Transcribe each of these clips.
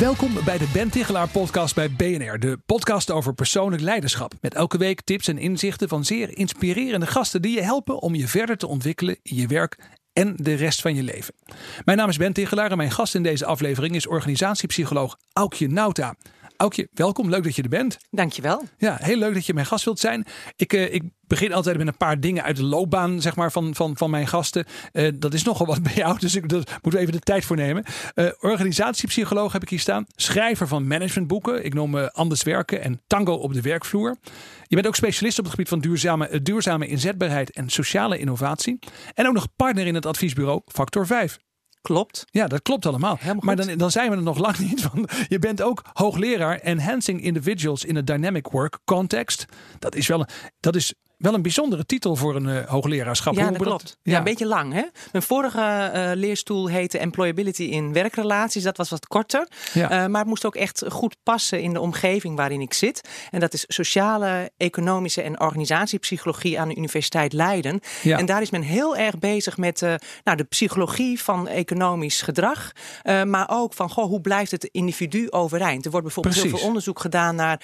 Welkom bij de Ben Tichelaar podcast bij BNR, de podcast over persoonlijk leiderschap. Met elke week tips en inzichten van zeer inspirerende gasten die je helpen om je verder te ontwikkelen in je werk en de rest van je leven. Mijn naam is Ben Tichelaar en mijn gast in deze aflevering is organisatiepsycholoog Aukje Nauta. Aukje, welkom. Leuk dat je er bent. Dankjewel. Ja, heel leuk dat je mijn gast wilt zijn. Ik, uh, ik begin altijd met een paar dingen uit de loopbaan zeg maar, van, van, van mijn gasten. Uh, dat is nogal wat bij jou, dus ik, daar moeten we even de tijd voor nemen. Uh, organisatiepsycholoog heb ik hier staan. Schrijver van managementboeken. Ik noem Anders Werken en Tango op de werkvloer. Je bent ook specialist op het gebied van duurzame, duurzame inzetbaarheid en sociale innovatie. En ook nog partner in het adviesbureau Factor 5. Klopt. Ja, dat klopt allemaal. Maar dan, dan zijn we er nog lang niet van. Je bent ook hoogleraar Enhancing Individuals in a Dynamic Work Context. Dat is wel een, dat is wel een bijzondere titel voor een uh, hoogleraarschap. Ja, dat klopt. Ja. een beetje lang. Hè? Mijn vorige uh, leerstoel heette Employability in werkrelaties. Dat was wat korter. Ja. Uh, maar het moest ook echt goed passen in de omgeving waarin ik zit. En dat is sociale, economische en organisatiepsychologie aan de Universiteit Leiden. Ja. En daar is men heel erg bezig met nou, de psychologie van economisch gedrag. maar ook van goh, hoe blijft het individu overeind? Er wordt bijvoorbeeld Precies. heel veel onderzoek gedaan naar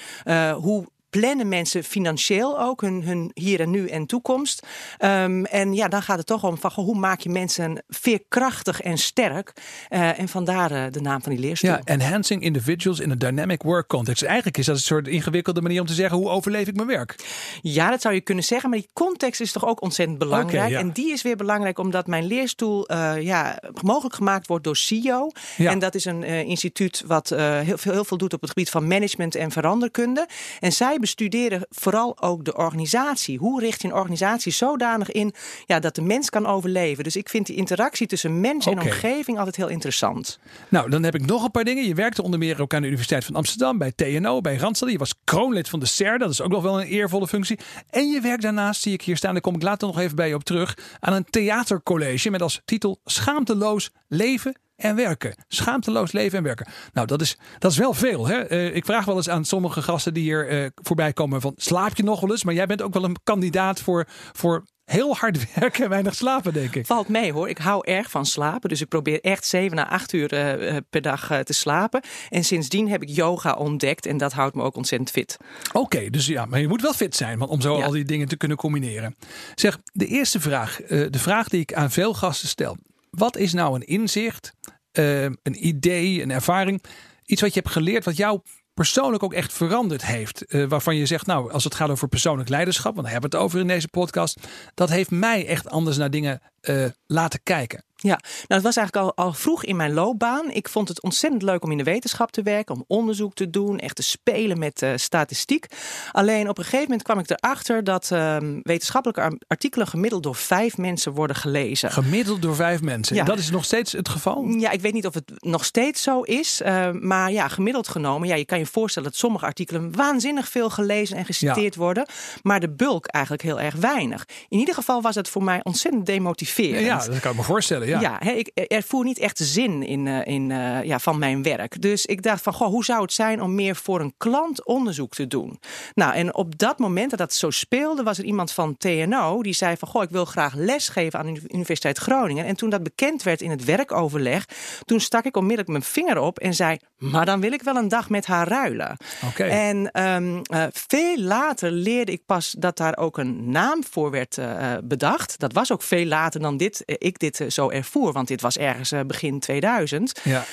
hoe plannen mensen financieel ook hun, hun hier en nu en toekomst. Um, en ja, dan gaat het toch om van hoe maak je mensen veerkrachtig en sterk. Uh, en vandaar uh, de naam van die leerstoel. Ja, enhancing individuals in a dynamic work context. Eigenlijk is dat een soort ingewikkelde manier om te zeggen hoe overleef ik mijn werk. Ja, dat zou je kunnen zeggen. Maar die context is toch ook ontzettend belangrijk. Okay, ja. En die is weer belangrijk omdat mijn leerstoel uh, ja, mogelijk gemaakt wordt door CIO. Ja. En dat is een instituut wat heel, veel, heel veel doet op het gebied van management en veranderkunde. En zij bestuderen vooral ook de organisatie. Hoe richt je een organisatie zodanig in ja, dat de mens kan overleven? Dus ik vind die interactie tussen mens en omgeving altijd heel interessant. Nou, dan heb ik nog een paar dingen. Je werkte onder meer ook aan de Universiteit van Amsterdam, bij TNO, bij Randstad. Je was kroonlid van de SER, dat is ook nog wel een eervolle functie. En je werkt daarnaast, zie ik hier staan, daar kom ik later nog even bij je op terug, aan een theatercollege met als titel Schaamteloos leven en werken. Schaamteloos leven en werken. Nou, dat is, dat is wel veel. Hè? Uh, ik vraag wel eens aan sommige gasten die hier uh, voorbij komen van slaap je nog wel eens? Maar jij bent ook wel een kandidaat voor, voor heel hard werken en weinig slapen, denk ik. Valt mee hoor. Ik hou erg van slapen. Dus ik probeer echt 7 à 8 uur uh, per dag uh, te slapen. En sindsdien heb ik yoga ontdekt. En dat houdt me ook ontzettend fit. Oké, okay, dus ja, maar je moet wel fit zijn om zo ja. al die dingen te kunnen combineren. Zeg, de eerste vraag. Uh, de vraag die ik aan veel gasten stel. Wat is nou een inzicht, uh, een idee, een ervaring, iets wat je hebt geleerd wat jou persoonlijk ook echt veranderd heeft. Uh, waarvan je zegt, nou, als het gaat over persoonlijk leiderschap, want daar hebben we het over in deze podcast, dat heeft mij echt anders naar dingen uh, laten kijken. Ja, nou het was eigenlijk al, al vroeg in mijn loopbaan. Ik vond het ontzettend leuk om in de wetenschap te werken, om onderzoek te doen, echt te spelen met uh, statistiek. Alleen op een gegeven moment kwam ik erachter dat uh, wetenschappelijke artikelen gemiddeld door vijf mensen worden gelezen. Gemiddeld door vijf mensen? Ja. Dat is nog steeds het geval? Ja, ik weet niet of het nog steeds zo is. Uh, maar ja, gemiddeld genomen, ja, je kan je voorstellen dat sommige artikelen waanzinnig veel gelezen en geciteerd ja. worden. Maar de bulk eigenlijk heel erg weinig. In ieder geval was het voor mij ontzettend demotiverend. Ja, dat kan ik me voorstellen. Ja, ja he, ik ervoer niet echt zin in, uh, in, uh, ja, van mijn werk. Dus ik dacht van, goh, hoe zou het zijn om meer voor een klant onderzoek te doen? Nou, en op dat moment dat dat zo speelde, was er iemand van TNO die zei van, goh, ik wil graag lesgeven aan de Universiteit Groningen. En toen dat bekend werd in het werkoverleg, toen stak ik onmiddellijk mijn vinger op en zei, maar dan wil ik wel een dag met haar ruilen. Okay. En um, uh, veel later leerde ik pas dat daar ook een naam voor werd bedacht. Dat was ook veel later dan dit, ik dit zo ervoer. Want dit was ergens uh, begin 2000. Ja.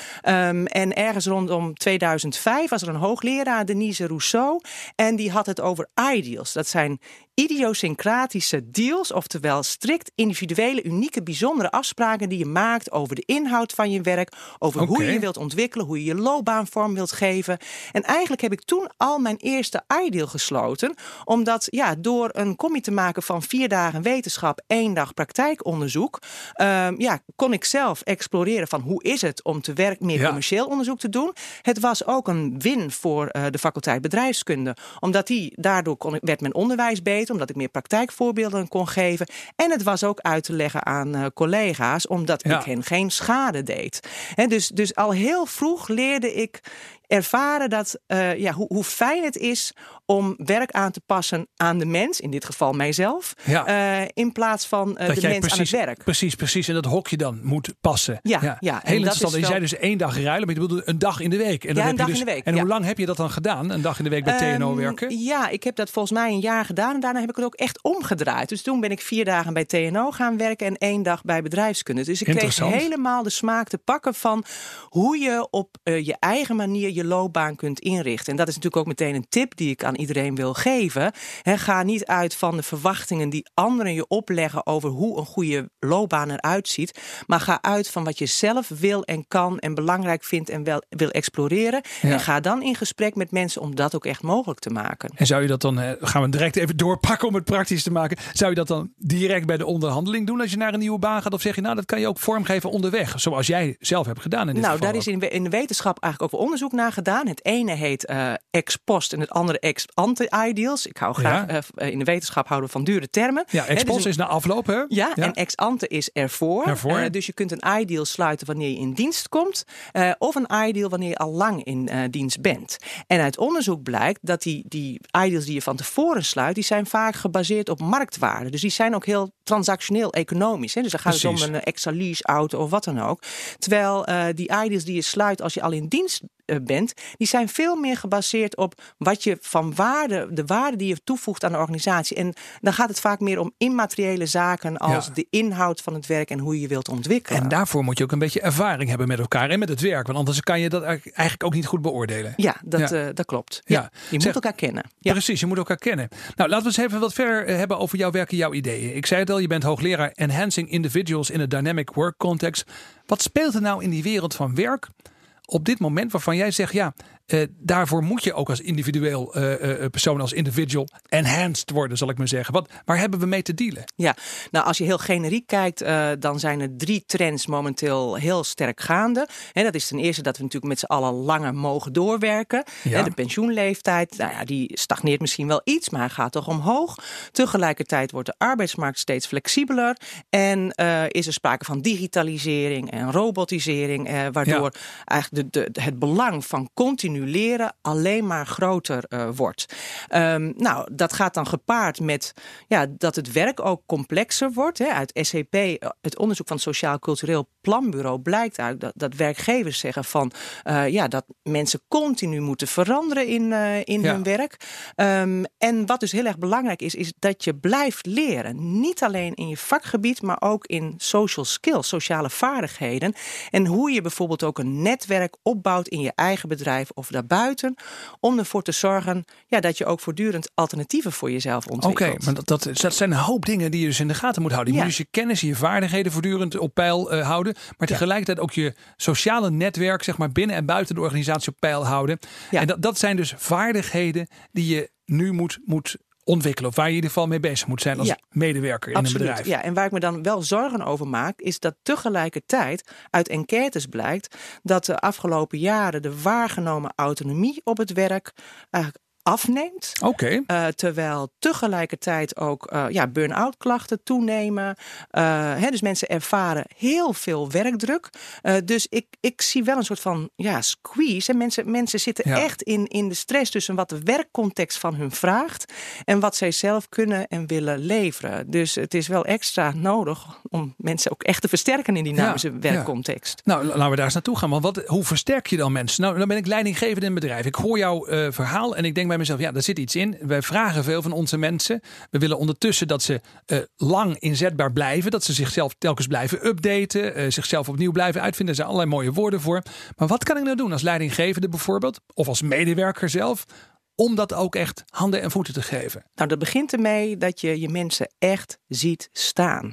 Um, en ergens rondom 2005 was er een hoogleraar, Denise Rousseau. En die had het over ideals. Dat zijn idiosyncratische deals, oftewel strikt individuele, unieke, bijzondere afspraken die je maakt over de inhoud van je werk, over okay. hoe je je wilt ontwikkelen, hoe je je loopbaan vorm wilt geven. En eigenlijk heb ik toen al mijn eerste ideal gesloten, omdat ja, door een commie te maken van vier dagen wetenschap, één dag praktijkonderzoek, um, ja, kon ik zelf exploreren van hoe is het om te werk meer commercieel onderzoek te doen. Het was ook een win voor de faculteit bedrijfskunde. Omdat die, daardoor kon, werd mijn onderwijs beter, omdat ik meer praktijkvoorbeelden kon geven. En het was ook uit te leggen aan collega's, omdat ik hen geen schade deed. He, dus, dus al heel vroeg leerde ik ervaren dat, uh, ja, hoe, hoe fijn het is om werk aan te passen aan de mens, in dit geval mijzelf, ja. uh, in plaats van uh, de mens precies, aan het werk. Precies, precies. En dat hokje dan moet passen. Ja, ja. ja. Heel interessant. Je zei dus één dag ruilen, maar je bedoelde een dag in de week. En dan ja, een heb dag je dus, in de week. En hoe lang heb je dat dan gedaan? Een dag in de week bij TNO um, werken? Ja, ik heb dat volgens mij een jaar gedaan. En daarna heb ik het ook echt omgedraaid. Dus toen ben ik vier dagen bij TNO gaan werken en één dag bij bedrijfskunde. Dus ik kreeg helemaal de smaak te pakken van hoe je op uh, je eigen manier je loopbaan kunt inrichten. En dat is natuurlijk ook meteen een tip die ik aan iedereen wil geven. He, ga niet uit van de verwachtingen die anderen je opleggen over hoe een goede loopbaan eruit ziet. Maar ga uit van wat je zelf wil en kan en belangrijk vindt en wel, wil exploreren. Ja. En ga dan in gesprek met mensen om dat ook echt mogelijk te maken. En zou je dat dan, gaan we direct even doorpakken om het praktisch te maken. Zou je dat dan direct bij de onderhandeling doen als je naar een nieuwe baan gaat? Of zeg je nou dat kan je ook vormgeven onderweg? Zoals jij zelf hebt gedaan in dit nou, geval daar is in, in de wetenschap eigenlijk ook wel onderzoek naar gedaan. Het ene heet uh, ex post en het andere ex ante ideals. Ik hou graag ja. uh, in de wetenschap houden van dure termen. Ja, ex post dus is na afloop, hè? Ja, ja, en ex ante is ervoor. ervoor. Uh, dus je kunt een ideal sluiten wanneer je in dienst komt, of een ideal wanneer je al lang in dienst bent. En uit onderzoek blijkt dat die, die ideals die je van tevoren sluit, die zijn vaak gebaseerd op marktwaarde. Dus die zijn ook heel transactioneel economisch. Hè? Dus dan gaat Precies. het om een extra lease auto of wat dan ook. Terwijl die ideals die je sluit als je al in dienst bent, die zijn veel meer gebaseerd op wat je van waarde, de waarde die je toevoegt aan de organisatie. En dan gaat het vaak meer om immateriële zaken als ja. de inhoud van het werk en hoe je je wilt ontwikkelen. En daarvoor moet je ook een beetje ervaring hebben met elkaar en met het werk, want anders kan je dat eigenlijk ook niet goed beoordelen. Ja, dat, ja. Uh, dat klopt. Ja. Je zeg, moet elkaar kennen. Precies, je moet elkaar kennen. Nou, laten we eens even wat verder hebben over jouw werk en jouw ideeën. Ik zei het al, je bent hoogleraar Enhancing Individuals in a Dynamic Work Context. Wat speelt er nou in die wereld van werk? Op dit moment waarvan jij zegt, ja, uh, daarvoor moet je ook als individueel uh, uh, persoon, als individual enhanced worden, zal ik maar zeggen. Wat, waar hebben we mee te dealen? Ja, nou als je heel generiek kijkt, dan zijn er drie trends momenteel heel sterk gaande. En dat is ten eerste dat we natuurlijk met z'n allen langer mogen doorwerken. Ja. De pensioenleeftijd, nou ja, die stagneert misschien wel iets, maar gaat toch omhoog. Tegelijkertijd wordt de arbeidsmarkt steeds flexibeler. En is er sprake van digitalisering en robotisering, waardoor ja. eigenlijk de, de, het belang van continu leren alleen maar groter uh, wordt. Um, nou, dat gaat dan gepaard met ja, dat het werk ook complexer wordt. Hè. Uit SCP, het onderzoek van het Sociaal Cultureel Planbureau, blijkt uit dat, dat werkgevers zeggen van uh, ja, dat mensen continu moeten veranderen in, uh, in ja. hun werk. Um, en wat dus heel erg belangrijk is, is dat je blijft leren. Niet alleen in je vakgebied, maar ook in social skills, sociale vaardigheden. En hoe je bijvoorbeeld ook een netwerk opbouwt in je eigen bedrijf of daarbuiten. Om ervoor te zorgen ja, dat je ook voortdurend alternatieven voor jezelf ontwikkelt. Oké, okay, maar dat, dat, dat, zijn een hoop dingen die je dus in de gaten moet houden. Je ja. moet dus je kennis en je vaardigheden voortdurend op peil uh, houden. Maar tegelijkertijd ook je sociale netwerk, zeg maar binnen en buiten de organisatie op peil houden. Ja. En dat, dat zijn dus vaardigheden die je nu moet, moet ontwikkelen. Of waar je in ieder geval mee bezig moet zijn als ja, medewerker in absoluut. een bedrijf. Ja, en waar ik me dan wel zorgen over maak, is dat tegelijkertijd uit enquêtes blijkt dat de afgelopen jaren de waargenomen autonomie op het werk eigenlijk afneemt. Oké. Okay. Uh, terwijl tegelijkertijd ook uh, ja, burn-out klachten toenemen. Uh, hè, dus mensen ervaren heel veel werkdruk. dus ik, ik zie wel een soort van ja, squeeze. En mensen, mensen zitten ja. echt in, in de stress tussen wat de werkcontext van hun vraagt en wat zij zelf kunnen en willen leveren. Dus het is wel extra nodig om mensen ook echt te versterken in die dynamische ja, werkcontext. Nou, laten we daar eens naartoe gaan. Want wat, hoe versterk je dan mensen? Nou, dan ben ik leidinggevend in een bedrijf. Ik hoor jouw verhaal en ik denk bij mezelf, ja, daar zit iets in. Wij vragen veel van onze mensen. We willen ondertussen dat ze uh, lang inzetbaar blijven. Dat ze zichzelf telkens blijven updaten. Uh, zichzelf opnieuw blijven uitvinden. Er zijn allerlei mooie woorden voor. Maar wat kan ik nou doen als leidinggevende bijvoorbeeld? Of als medewerker zelf? Om dat ook echt handen en voeten te geven? Nou, dat begint ermee dat je je mensen echt ziet staan.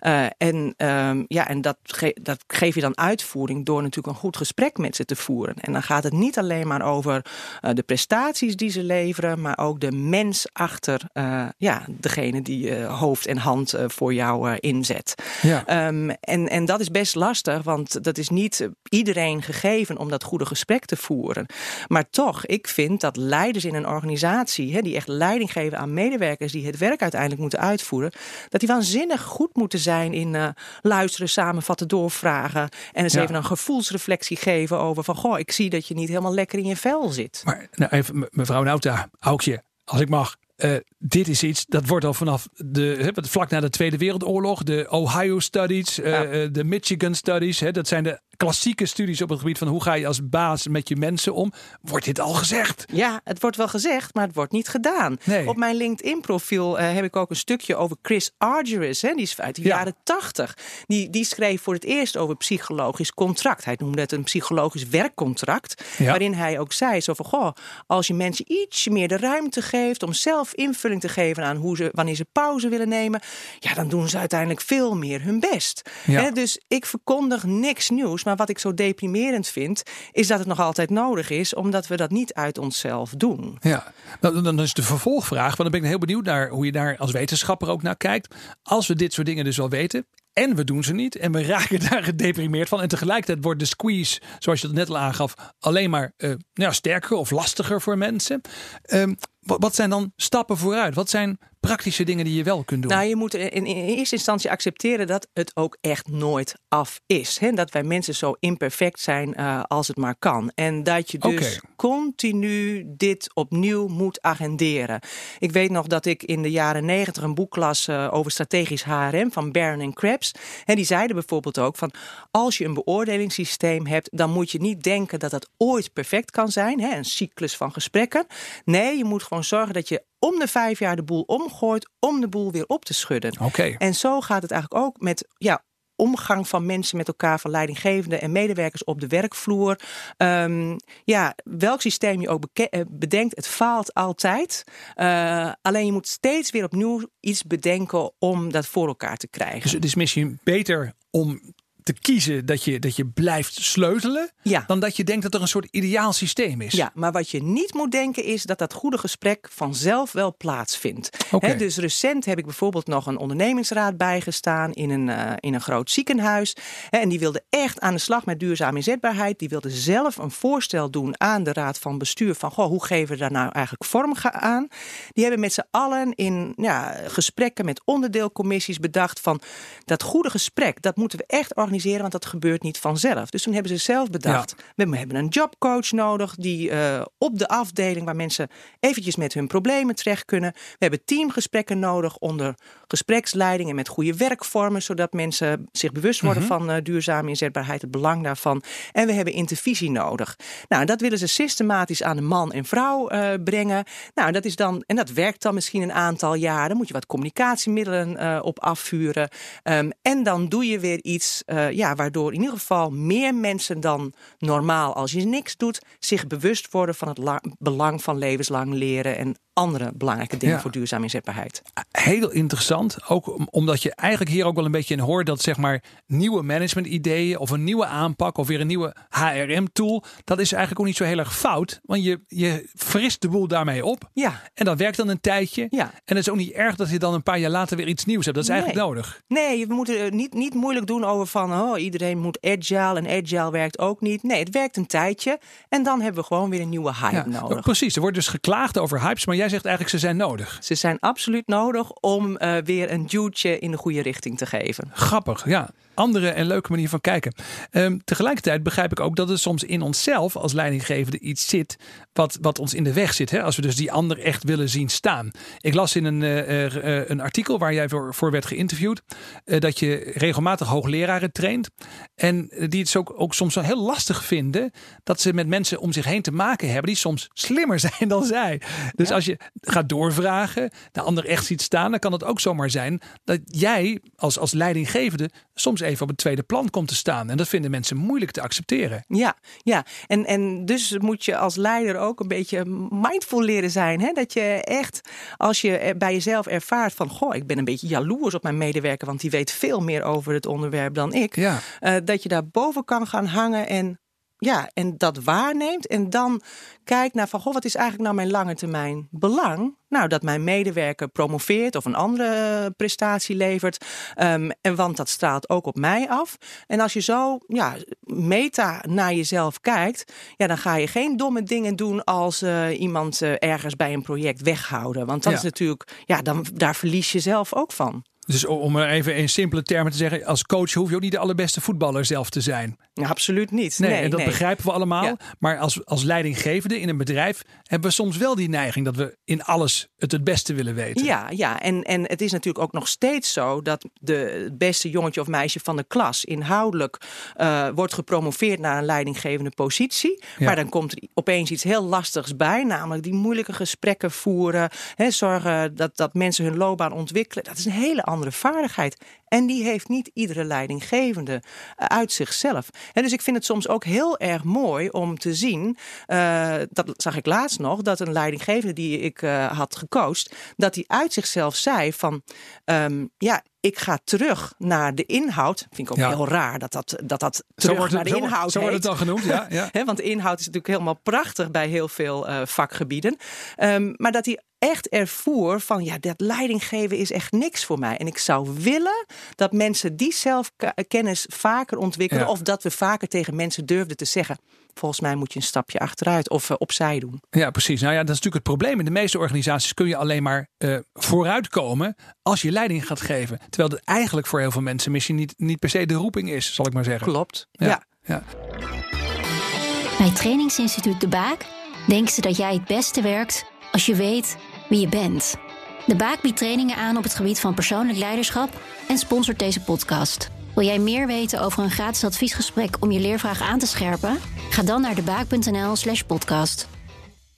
Uh, en um, ja, en dat, ge dat geef je dan uitvoering door natuurlijk een goed gesprek met ze te voeren. En dan gaat het niet alleen maar over uh, de prestaties die ze leveren, maar ook de mens achter uh, ja, degene die hoofd en hand voor jou inzet. Ja. Um, en, en dat is best lastig, want dat is niet iedereen gegeven om dat goede gesprek te voeren. Maar toch, ik vind dat leiders in een organisatie, hè, die echt leiding geven aan medewerkers die het werk uiteindelijk moeten uitvoeren, dat die waanzinnig goed moeten zijn in uh, luisteren, samenvatten, doorvragen en eens ja. even een gevoelsreflectie geven over van goh, ik zie dat je niet helemaal lekker in je vel zit. Maar nou even, mevrouw Nauta, Aukje, als ik mag. Uh, dit is iets dat wordt al vanaf de, vlak na de Tweede Wereldoorlog, de Ohio Studies, uh, ja. de Michigan Studies, hè, dat zijn de klassieke studies op het gebied van hoe ga je als baas met je mensen om. Wordt dit al gezegd? Ja, het wordt wel gezegd, maar het wordt niet gedaan. Nee. Op mijn LinkedIn-profiel uh, heb ik ook een stukje over Chris Argyris, hè, die is uit de ja. jaren tachtig. Die, die schreef voor het eerst over psychologisch contract. Hij noemde het een psychologisch werkcontract, ja. waarin hij ook zei zo van, goh, als je mensen iets meer de ruimte geeft om zelf invulling te geven aan hoe ze, wanneer ze pauze willen nemen, ja, dan doen ze uiteindelijk veel meer hun best. Ja. Hè, dus ik verkondig niks nieuws, maar wat ik zo deprimerend vind, is dat het nog altijd nodig is, omdat we dat niet uit onszelf doen. Ja, nou, dan is de vervolgvraag, want dan ben ik heel benieuwd naar hoe je daar als wetenschapper ook naar kijkt. Als we dit soort dingen dus al weten, en we doen ze niet. En we raken daar gedeprimeerd van. En tegelijkertijd wordt de squeeze, zoals je het net al aangaf, alleen maar uh, nou, sterker of lastiger voor mensen. Uh, wat zijn dan stappen vooruit? Wat zijn praktische dingen die je wel kunt doen? Nou, je moet in, eerste instantie accepteren dat het ook echt nooit af is. Hè? Dat wij mensen zo imperfect zijn uh, als het maar kan. En dat je dus okay. continu dit opnieuw moet agenderen. Ik weet nog dat ik in de jaren negentig een boek las uh, over strategisch HRM van Baron en Krebs. En die zeiden bijvoorbeeld ook van als je een beoordelingssysteem hebt, dan moet je niet denken dat dat ooit perfect kan zijn. Hè? Een cyclus van gesprekken. Nee, je moet gewoon zorgen dat je om de vijf jaar de boel omgooit om de boel weer op te schudden. Okay. En zo gaat het eigenlijk ook met ja, omgang van mensen met elkaar, van leidinggevenden en medewerkers op de werkvloer. Um, ja, welk systeem je ook bedenkt, het faalt altijd. Uh, alleen je moet steeds weer opnieuw iets bedenken om dat voor elkaar te krijgen. Dus het is misschien beter om te kiezen dat je, dat je blijft sleutelen, ja. dan dat je denkt dat er een soort ideaal systeem is. Ja, maar wat je niet moet denken is dat dat goede gesprek vanzelf wel plaatsvindt. Okay. He, dus recent heb ik bijvoorbeeld nog een ondernemingsraad bijgestaan in een, uh, in een groot ziekenhuis. He, en die wilde echt aan de slag met duurzame inzetbaarheid. Die wilde zelf een voorstel doen aan de raad van bestuur van goh, hoe geven we daar nou eigenlijk vorm aan. Die hebben met z'n allen in ja, gesprekken met onderdeelcommissies bedacht van dat goede gesprek, dat moeten we echt organiseren want dat gebeurt niet vanzelf. Dus toen hebben ze zelf bedacht, ja. we hebben een jobcoach nodig die uh, op de afdeling waar mensen eventjes met hun problemen terecht kunnen. We hebben teamgesprekken nodig onder gespreksleiding en met goede werkvormen, zodat mensen zich bewust worden mm -hmm. van uh, duurzame inzetbaarheid, het belang daarvan. En we hebben intervisie nodig. Nou, dat willen ze systematisch aan de man en vrouw uh, brengen. Nou, dat is dan, en dat werkt dan misschien een aantal jaar. Dan moet je wat communicatiemiddelen op afvuren. Um, en dan doe je weer iets uh, ja, waardoor in ieder geval meer mensen dan normaal, als je niks doet, zich bewust worden van het belang van levenslang leren en andere belangrijke dingen ja. voor duurzame inzetbaarheid. Heel interessant, ook omdat je eigenlijk hier ook wel een beetje in hoort dat zeg maar nieuwe management ideeën of een nieuwe aanpak of weer een nieuwe HRM tool, dat is eigenlijk ook niet zo heel erg fout, want je, je frist de boel daarmee op. Ja. En dat werkt dan een tijdje. Ja. En het is ook niet erg dat je dan een paar jaar later weer iets nieuws hebt. Dat is nee. eigenlijk nodig. Nee, we moeten niet, niet moeilijk doen over van oh, iedereen moet agile en agile werkt ook niet. Nee, het werkt een tijdje en dan hebben we gewoon weer een nieuwe hype ja, nodig. Precies, er wordt dus geklaagd over hypes, maar jij zegt eigenlijk ze zijn nodig. Ze zijn absoluut nodig om uh, weer een duwtje in de goede richting te geven. Grappig, ja andere en leuke manier van kijken. Um, tegelijkertijd begrijp ik ook dat er soms in onszelf als leidinggevende iets zit wat, wat ons in de weg zit. Hè? Als we dus die ander echt willen zien staan. Ik las in een, uh, uh, een artikel waar jij voor, voor werd geïnterviewd uh, dat je regelmatig hoogleraren getraind. En die het ook, ook soms heel lastig vinden dat ze met mensen om zich heen te maken hebben die soms slimmer zijn dan zij. Dus als je gaat doorvragen, de ander echt ziet staan, dan kan het ook zomaar zijn dat jij als, als leidinggevende soms even op het tweede plan komt te staan. En dat vinden mensen moeilijk te accepteren. Ja, ja. En, en dus moet je als leider ook een beetje mindful leren zijn. Hè? Dat je echt, als je bij jezelf ervaart van, goh, ik ben een beetje jaloers op mijn medewerker, want die weet veel meer over het onderwerp dan ik. Ja. Uh, dat je daar boven kan gaan hangen en ja, en dat waarneemt en dan kijkt naar van, goh, wat is eigenlijk nou mijn lange termijn belang? Nou, dat mijn medewerker promoveert of een andere prestatie levert. Um, en want dat straalt ook op mij af. En als je zo ja, meta naar jezelf kijkt, ja, dan ga je geen domme dingen doen als uh, iemand uh, ergens bij een project weghouden. Want dat is natuurlijk, ja, dan, daar verlies je zelf ook van. Dus om er even in simpele termen te zeggen, als coach hoef je ook niet de allerbeste voetballer zelf te zijn. absoluut niet. Nee, en dat begrijpen we allemaal. Maar als, als leidinggevende in een bedrijf hebben we soms wel die neiging dat we in alles het het beste willen weten. Ja, ja. En, en het is natuurlijk ook nog steeds zo dat de, het beste jongetje of meisje van de klas inhoudelijk uh, wordt gepromoveerd naar een leidinggevende positie. Maar dan komt er opeens iets heel lastigs bij, namelijk die moeilijke gesprekken voeren, hè, zorgen dat, dat mensen hun loopbaan ontwikkelen. Dat is een hele andere andere vaardigheid. En die heeft niet iedere leidinggevende eh, uit zichzelf. En dus ik vind het soms ook heel erg mooi om te zien, uh, dat zag ik laatst nog, dat een leidinggevende die ik uh, had gecoacht, dat hij uit zichzelf zei van, um, ja, ik ga terug naar de inhoud. Vind ik ook heel raar dat dat, dat, dat terug naar de inhoud Zo wordt het dan genoemd, ja. ja. want de inhoud is natuurlijk helemaal prachtig bij heel veel uh, vakgebieden. Um, maar dat hij echt ervoer van ja, dat leidinggeven is echt niks voor mij. En ik zou willen dat mensen die zelfkennis vaker ontwikkelen. Of dat we vaker tegen mensen durfden te zeggen. Volgens mij moet je een stapje achteruit of uh, opzij doen. Ja, precies. Nou ja, dat is natuurlijk het probleem. In de meeste organisaties kun je alleen maar uh, vooruitkomen als je leiding gaat geven. Terwijl het eigenlijk voor heel veel mensen misschien niet, niet per se de roeping is, zal ik maar zeggen. Klopt. ja. ja. ja. Bij Trainingsinstituut De Baak denken ze dat jij het beste werkt als je weet wie je bent. De Baak biedt trainingen aan op het gebied van persoonlijk leiderschap en sponsort deze podcast. Wil jij meer weten over een gratis adviesgesprek om je leervraag aan te scherpen? Ga dan naar debaak.nl/slash podcast.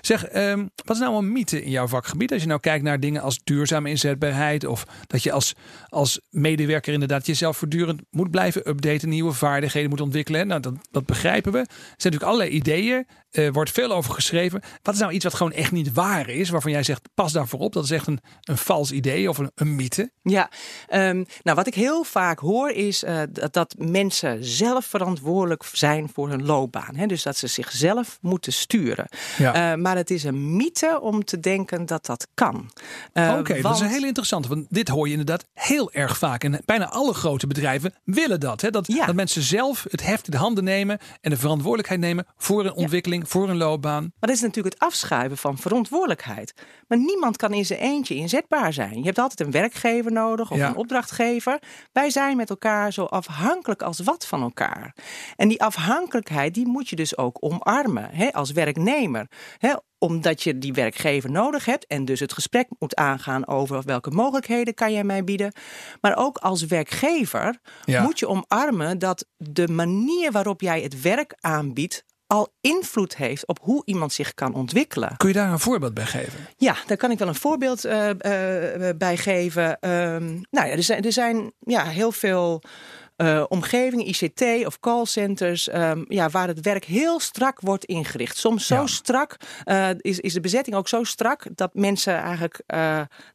Zeg, um, wat is nou een mythe in jouw vakgebied? Als je nou kijkt naar dingen als duurzame inzetbaarheid. of dat je als, als medewerker inderdaad jezelf voortdurend moet blijven updaten. nieuwe vaardigheden moet ontwikkelen. Nou, dat, dat begrijpen we. Er zijn natuurlijk allerlei ideeën. Er uh, wordt veel over geschreven. Wat is nou iets wat gewoon echt niet waar is? Waarvan jij zegt, pas daarvoor op. Dat is echt een, een vals idee of een, een mythe. Ja, um, nou wat ik heel vaak hoor is uh, dat, dat, mensen zelf verantwoordelijk zijn voor hun loopbaan. Hè? Dus dat ze zichzelf moeten sturen. Ja. Uh, maar het is een mythe om te denken dat dat kan. Uh, Oké, okay, dat is een heel interessant. Want dit hoor je inderdaad heel erg vaak. En bijna alle grote bedrijven willen dat. Hè? Dat, ja. dat mensen zelf het heft in de handen nemen en de verantwoordelijkheid nemen voor een ontwikkeling, ja. voor een loopbaan. Maar dat is natuurlijk het afschuiven van verantwoordelijkheid. Maar niemand kan in zijn eentje inzetbaar zijn. Je hebt altijd een werkgever nodig of ja. een opdrachtgever. Wij zijn met elkaar zo afhankelijk als wat van elkaar. En die afhankelijkheid die moet je dus ook omarmen hè, als werknemer. Hè, omdat je die werkgever nodig hebt en dus het gesprek moet aangaan over welke mogelijkheden kan jij mij bieden. Maar ook als werkgever ja. moet je omarmen dat de manier waarop jij het werk aanbiedt al invloed heeft op hoe iemand zich kan ontwikkelen. Kun je daar een voorbeeld bij geven? Ja, daar kan ik wel een voorbeeld uh, uh, bij geven. Um, nou ja, er zijn, er zijn ja, heel veel uh, omgevingen, ICT of callcenters, um, ja, waar het werk heel strak wordt ingericht. Soms zo ja. strak uh, is, is de bezetting ook zo strak dat mensen eigenlijk uh,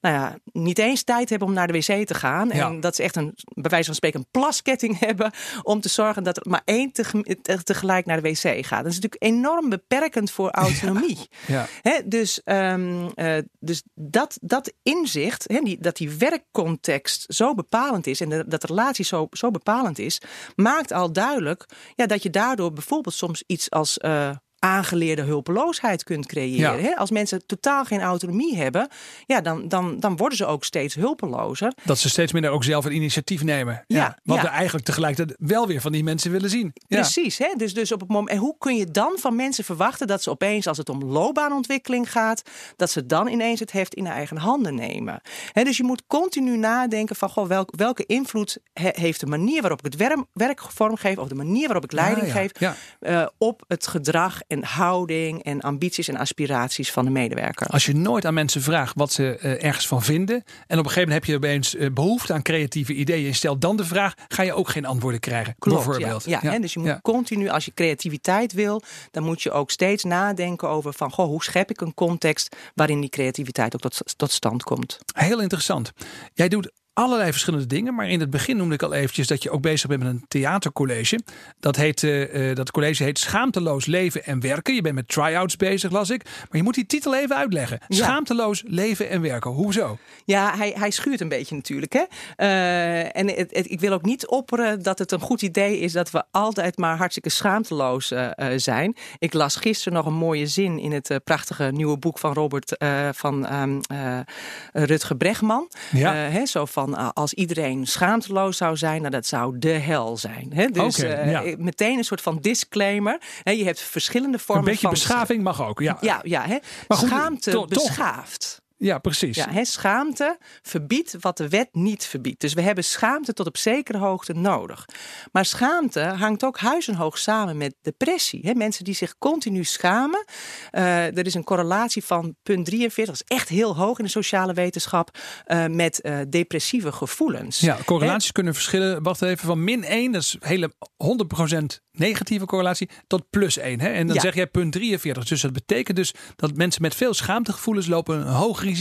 nou ja, niet eens tijd hebben om naar de wc te gaan. Ja. En dat ze echt een, bij wijze van spreken, een plasketting hebben om te zorgen dat er maar één te, tegelijk naar de wc gaat. Dat is natuurlijk enorm beperkend voor autonomie. Ja. Dus um, dus dat, dat inzicht, he, die, dat die werkcontext zo bepalend is en de, dat de relatie zo, zo bepalend is, maakt al duidelijk ja, dat je daardoor bijvoorbeeld soms iets als uh, aangeleerde hulpeloosheid kunt creëren. Als mensen totaal geen autonomie hebben, ja, dan, dan, dan worden ze ook steeds hulpelozer. Dat ze steeds minder ook zelf een initiatief nemen. Ja, wat we eigenlijk tegelijkertijd wel weer van die mensen willen zien. Precies. Hè? Dus, dus op het moment. En hoe kun je dan van mensen verwachten dat ze opeens, als het om loopbaanontwikkeling gaat, dat ze dan ineens het heft in eigen handen nemen? Hè, dus je moet continu nadenken van goh, welke invloed heeft de manier waarop ik het werk, werk vormgeef, of de manier waarop ik leiding geef, uh, op het gedrag en houding en ambities en aspiraties van de medewerker. Als je nooit aan mensen vraagt wat ze uh, ergens van vinden en op een gegeven moment heb je opeens uh, behoefte aan creatieve ideeën en stel dan de vraag, ga je ook geen antwoorden krijgen. Klopt, bijvoorbeeld. Ja, ja, ja. dus je moet continu, als je creativiteit wil, dan moet je ook steeds nadenken over van goh, hoe schep ik een context waarin die creativiteit ook tot, tot stand komt. Heel interessant. Jij doet allerlei verschillende dingen. Maar in het begin noemde ik al eventjes dat je ook bezig bent met een theatercollege. Dat, heet, uh, dat college heet Schaamteloos leven en werken. Je bent met try-outs bezig, las ik. Maar je moet die titel even uitleggen. Schaamteloos leven en werken. Hoezo? Ja, hij, hij schuurt een beetje natuurlijk. Hè? Uh, en het, ik wil ook niet opperen dat het een goed idee is dat we altijd maar hartstikke schaamteloos uh, zijn. Ik las gisteren nog een mooie zin in het prachtige nieuwe boek van Robert van um, Rutger Bregman. Ja. Hè, zo van eh, als iedereen schaamteloos zou zijn, nou, dat zou de hel zijn. Hè? Dus uh, meteen een soort van disclaimer. Hè? Je hebt verschillende vormen van... Een beetje van beschaving mag ook, ja. Ja, ja hè? Maar goed, Schaamte beschaafd. Ja, precies. Ja, schaamte verbiedt wat de wet niet verbiedt. Dus we hebben schaamte tot op zekere hoogte nodig. Maar schaamte hangt ook huis en hoog samen met depressie. mensen die zich continu schamen. Uh, er is een correlatie van punt 43, dat is echt heel hoog in de sociale wetenschap, uh, met uh, depressieve gevoelens. Ja, correlaties kunnen verschillen. Wacht even, van min 1, dat is hele 100% negatieve correlatie, tot plus 1. Hè? En dan zeg jij punt 43. Dus dat betekent dus dat mensen met veel schaamtegevoelens lopen een hoog risico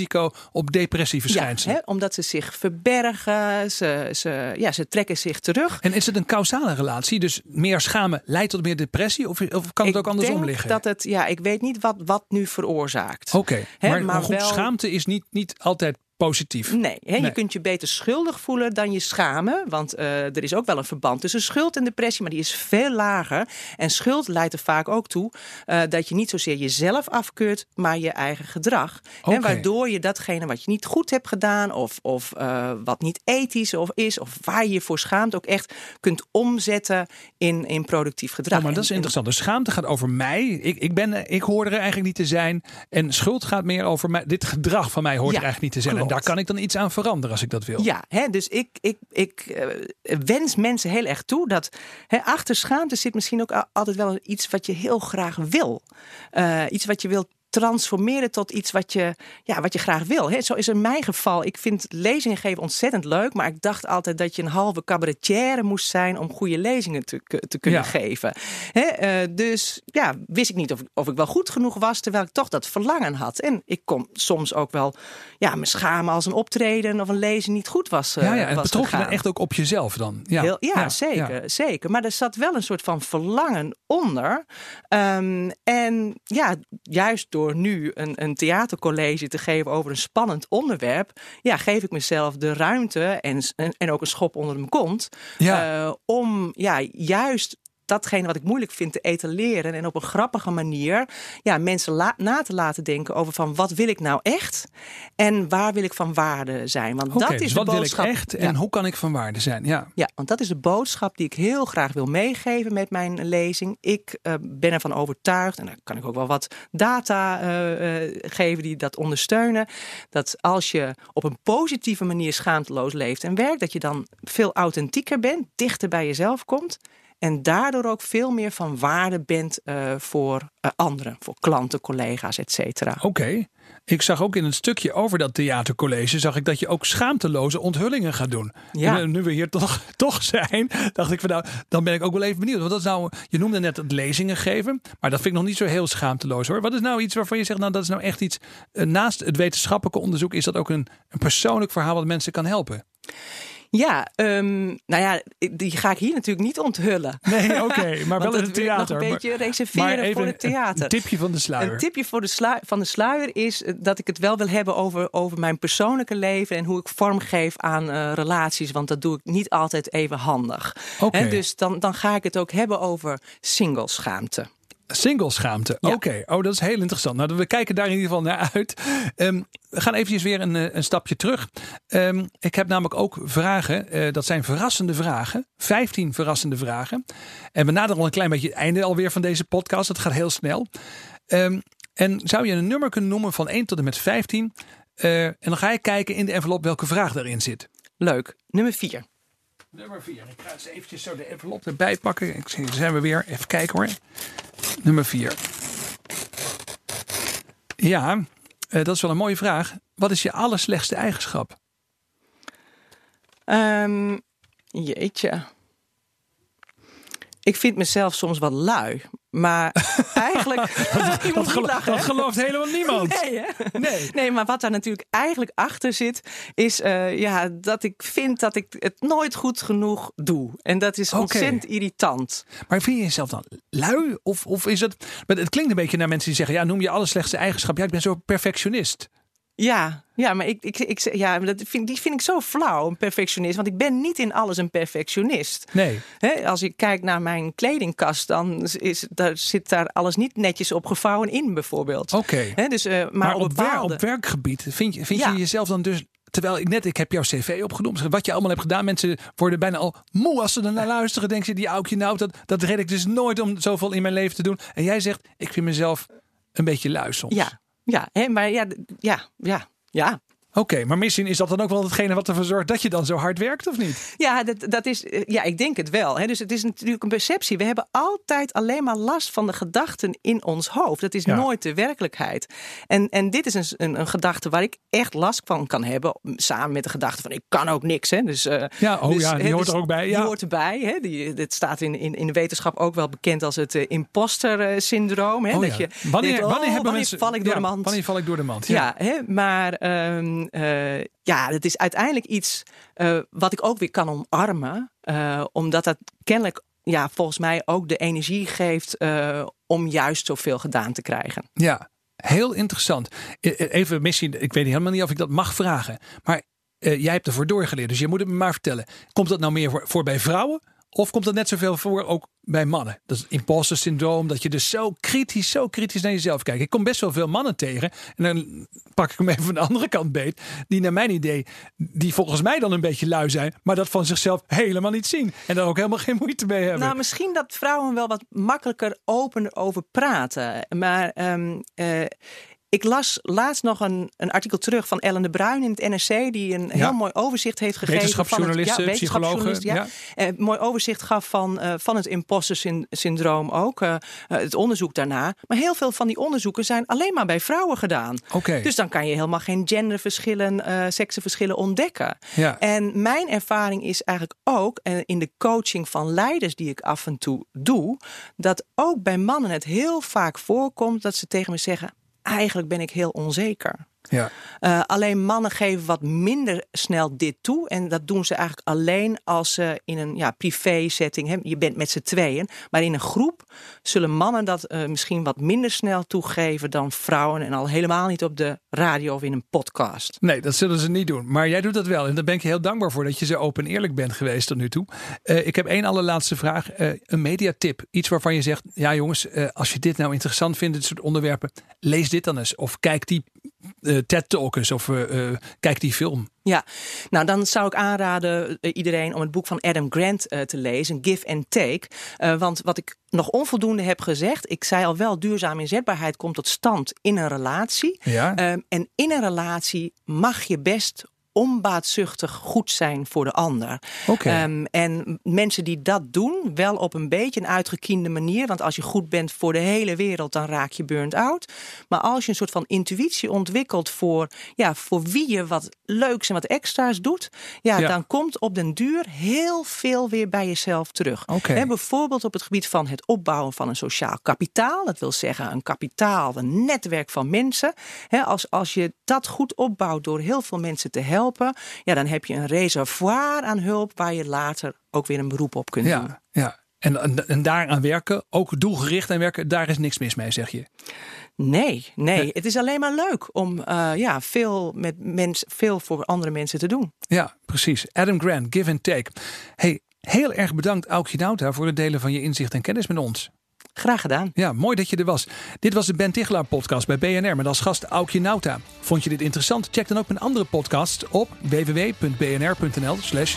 op depressieverschijnselen. Ja, hè, omdat ze zich verbergen, ze, ze, ja, ze trekken zich terug. En is het een causale relatie? Dus meer schamen leidt tot meer depressie? Of, of kan het ook andersom liggen? Dat het, ja, ik weet niet wat, wat nu veroorzaakt. Oké, maar, maar, goed, schaamte is niet, niet altijd positief. Nee, hè, je kunt je beter schuldig voelen dan je schamen. Want uh, er is ook wel een verband tussen schuld en depressie, maar die is veel lager. En schuld leidt er vaak ook toe uh, dat je niet zozeer jezelf afkeurt, maar je eigen gedrag. Okay. Hè, waardoor je datgene wat je niet goed hebt gedaan, of, of uh, wat niet ethisch of is, of waar je je voor schaamt, ook echt kunt omzetten in, in productief gedrag. Oh, maar dat is interessant. De schaamte gaat over mij. Ik, ik, ben, ik hoor er eigenlijk niet te zijn. En schuld gaat meer over mij. Dit gedrag van mij hoort ja, er eigenlijk niet te zijn. En daar kan ik dan iets aan veranderen als ik dat wil. Ja, hè, dus ik, ik, ik uh, wens mensen heel erg toe dat hè, achter schaamte zit misschien ook altijd wel iets wat je heel graag wil. Uh, iets wat je wilt transformeren tot iets wat je, ja, wat je graag wil. He, zo is in mijn geval. Ik vind lezingen geven ontzettend leuk. Maar ik dacht altijd dat je een halve cabaretière moest zijn om goede lezingen te, te kunnen geven. He, uh, dus ja, wist ik niet of, of ik wel goed genoeg was, terwijl ik toch dat verlangen had. En ik kon soms ook wel ja, me schamen als een optreden of een lezing niet goed was. Uh, ja, ja, en betrok je dan echt ook op jezelf dan? Ja, Heel, ja, ja zeker, zeker. Maar er zat wel een soort van verlangen onder. Um, en ja, juist door door nu een, een theatercollege te geven over een spannend onderwerp, ja, geef ik mezelf de ruimte en, en, ook een schop onder mijn kont. Ja. Uh, om ja, juist datgene wat ik moeilijk vind te etaleren en op een grappige manier ja, mensen na te laten denken over van wat wil ik nou echt en waar wil ik van waarde zijn. Want okay, dat is dus de wat boodschap. wil ik echt en hoe kan ik van waarde zijn? Ja. ja, want dat is de boodschap die ik heel graag wil meegeven met mijn lezing. Ik uh, ben ervan overtuigd en daar kan ik ook wel wat data uh, uh, geven die dat ondersteunen. Dat als je op een positieve manier schaamteloos leeft en werkt, dat je dan veel authentieker bent, dichter bij jezelf komt. En daardoor ook veel meer van waarde bent uh, voor uh, anderen, voor klanten, collega's, et cetera. Oké. Okay. Ik zag ook in een stukje over dat theatercollege, zag ik dat je ook schaamteloze onthullingen gaat doen. Ja. En nu we hier toch, toch zijn, dacht ik van nou, dan ben ik ook wel even benieuwd. Want dat is nou, je noemde net het lezingen geven, maar dat vind ik nog niet zo heel schaamteloos hoor. Wat is nou iets waarvan je zegt, nou dat is nou echt iets, naast het wetenschappelijke onderzoek, is dat ook een, een persoonlijk verhaal wat mensen kan helpen? Ja, um, nou ja, die ga ik hier natuurlijk niet onthullen. Nee, oké, okay, maar wel in het theater. Nog een beetje reserveren voor het theater. Een tipje van de sluier. Een tipje voor de sluier, van de sluier is eh, dat ik het wel wil hebben over, over mijn persoonlijke leven en hoe ik vormgeef aan uh, relaties, want dat doe ik niet altijd even handig. Okay. dus dan, dan ga ik het ook hebben over singleschaamte. Singleschaamte. Oké, oh, dat is heel interessant. Nou, we kijken daar in ieder geval naar uit. Ehm, we gaan eventjes weer een, eh, een stapje terug. Um, ik heb namelijk ook vragen. Uh, dat zijn verrassende vragen. 15 verrassende vragen. En we naderen al een klein beetje het einde alweer van deze podcast. Het gaat heel snel. Um, en zou je een nummer kunnen noemen van 1 tot en met 15? Uh, en dan ga je kijken in de envelop welke vraag daarin zit. Leuk. Nummer 4. Nummer 4. Ik ga eens eventjes zo de envelop erbij pakken. Ik zie, zijn we weer. Even kijken hoor. Nummer 4. Ja, uh, dat is wel een mooie vraag. Wat is je allerslechtste eigenschap? Um, jeetje. Ik vind mezelf soms wat lui. Maar eigenlijk. dat, dat, gelooft, dat, gelooft helemaal niemand. Nee, hè? nee. nee, maar wat daar natuurlijk eigenlijk achter zit, is uh, ja, dat ik vind dat ik het nooit goed genoeg doe. En dat is ontzettend irritant. Maar vind je jezelf dan lui? Of, of is het. Het klinkt een beetje naar mensen die zeggen: ja, noem je alle slechtste eigenschap. Ja, ik ben zo perfectionist. Ja, ja, maar ik, ik, ik, ja, dat vind, die vind ik zo flauw, een perfectionist. Want ik ben niet in alles een perfectionist. Nee. als ik kijk naar mijn kledingkast, dan is, daar zit daar alles niet netjes opgevouwen in, bijvoorbeeld. Oké. Dus, uh, maar, maar, op, bepaalde... op werkgebied, vind, je, vind je jezelf dan dus Terwijl ik net, ik heb jouw cv opgenomen. Wat je allemaal hebt gedaan. Mensen worden bijna al moe als ze er naar luisteren. Denken ze, die aukje nou, dat, dat red ik dus nooit om zoveel in mijn leven te doen. En jij zegt, ik vind mezelf een beetje lui soms. Ja, ja, hè, maar ja, ja, ja, ja. Oké, maar misschien is dat dan ook wel hetgene wat ervoor zorgt dat je dan zo hard werkt, of niet? Ja, dat, dat is, eh, ja ik denk het wel. Hè. Dus het is natuurlijk een perceptie. We hebben altijd alleen maar last van de gedachten in ons hoofd. Dat is nooit de werkelijkheid. En, en dit is een, een, een, gedachte waar ik echt last van kan hebben. Samen met de gedachte van ik kan ook niks. Hè. Dus, uh, ja, oh dus, ja, die hoort dus er ook bij. Ja. Die hoort erbij. Hè. Die, dit staat in, in, in de wetenschap ook wel bekend als het uh, imposter syndroom. Hè. Oh, dat je wanneer, denkt, oh, wanneer, hebben wanneer mensen, val ik door de mand? Wanneer val ik door de mand? Ja, hè, maar... Um, uh, ja, het is uiteindelijk iets uh, wat ik ook weer kan omarmen. Uh, omdat dat kennelijk ja, volgens mij ook de energie geeft om juist zoveel gedaan te krijgen. Ja, heel interessant. Even misschien, ik weet helemaal niet of ik dat mag vragen. Maar jij hebt ervoor doorgeleerd, dus je moet het me maar vertellen. Komt dat nou meer voor, voor bij vrouwen? Of komt dat net zoveel voor ook bij mannen? Dat is imposter syndroom, dat je dus zo kritisch, zo kritisch naar jezelf kijkt. Ik kom best wel veel mannen tegen. En dan pak ik hem even van de andere kant beet. Die naar mijn idee, die volgens mij dan een beetje lui zijn. Maar dat van zichzelf helemaal niet zien. En daar ook helemaal geen moeite mee hebben. Nou, misschien dat vrouwen wel wat makkelijker open over praten. Maar um, uh, ik las laatst nog een, een artikel terug van Ellen de Bruin in het NRC, die een heel mooi overzicht heeft gegeven. Wetenschapsjournalist, van ja, psycholoog. Ja. Uh, mooi overzicht gaf van, uh, van het imposter syndroom ook. Uh, het onderzoek daarna. Maar heel veel van die onderzoeken zijn alleen maar bij vrouwen gedaan. Okay. Dus dan kan je helemaal geen genderverschillen, seksenverschillen ontdekken. Ja. En mijn ervaring is eigenlijk ook in de coaching van leiders die ik af en toe doe, dat ook bij mannen het heel vaak voorkomt dat ze tegen me zeggen eigenlijk ben ik heel onzeker. Ja. Uh, alleen mannen geven wat minder snel dit toe. En dat doen ze eigenlijk alleen als ze in een ja, privé setting hebben. Je bent met z'n tweeën. Maar in een groep zullen mannen dat uh, misschien wat minder snel toegeven dan vrouwen. En al helemaal niet op de radio of in een podcast. Nee, dat zullen ze niet doen. Maar jij doet dat wel. En daar ben ik heel dankbaar voor dat je zo open en eerlijk bent geweest tot nu toe. Uh, ik heb één allerlaatste vraag. een mediatip. Iets waarvan je zegt, ja jongens, als je dit nou interessant vindt, dit soort onderwerpen. Lees dit dan eens. Of kijk die uh, TED Talk eens of uh, kijk die film. Ja, nou dan zou ik aanraden iedereen om het boek van Adam Grant te lezen, Give and Take. want wat ik nog onvoldoende heb gezegd, ik zei al wel, duurzame inzetbaarheid komt tot stand in een relatie. Ja. Ehm, en in een relatie mag je best onbaatzuchtig goed zijn voor de ander. Okay. Um, en mensen die dat doen, wel op een beetje een uitgekiende manier. Want als je goed bent voor de hele wereld, dan raak je burnt out. Maar als je een soort van intuïtie ontwikkelt voor, ja, voor wie je wat leuks en wat extra's doet, ja, ja. dan komt op den duur heel veel weer bij jezelf terug. Okay. Bijvoorbeeld op het gebied van het opbouwen van een sociaal kapitaal. Dat wil zeggen een kapitaal, een netwerk van mensen. He, als, als je dat goed opbouwt door heel veel mensen te helpen ja, dan heb je een reservoir aan hulp waar je later ook weer een beroep op kunt ja, doen. Ja, en, en, en daaraan werken, ook doelgericht aan werken, daar is niks mis mee, zeg je? Nee, nee. Het is alleen maar leuk om uh, ja, veel, met mens, veel voor andere mensen te doen. Ja, precies. Adam Grant, Give and Take. Hey, heel erg bedankt Aukje Nauta voor het delen van je inzicht en kennis met ons. Graag gedaan. Ja, mooi dat je er was. Dit was de Ben Tichelaar podcast bij BNR met als gast Aukje Nauta. Vond je dit interessant? Check dan ook mijn andere podcast op www.bnr.nl slash.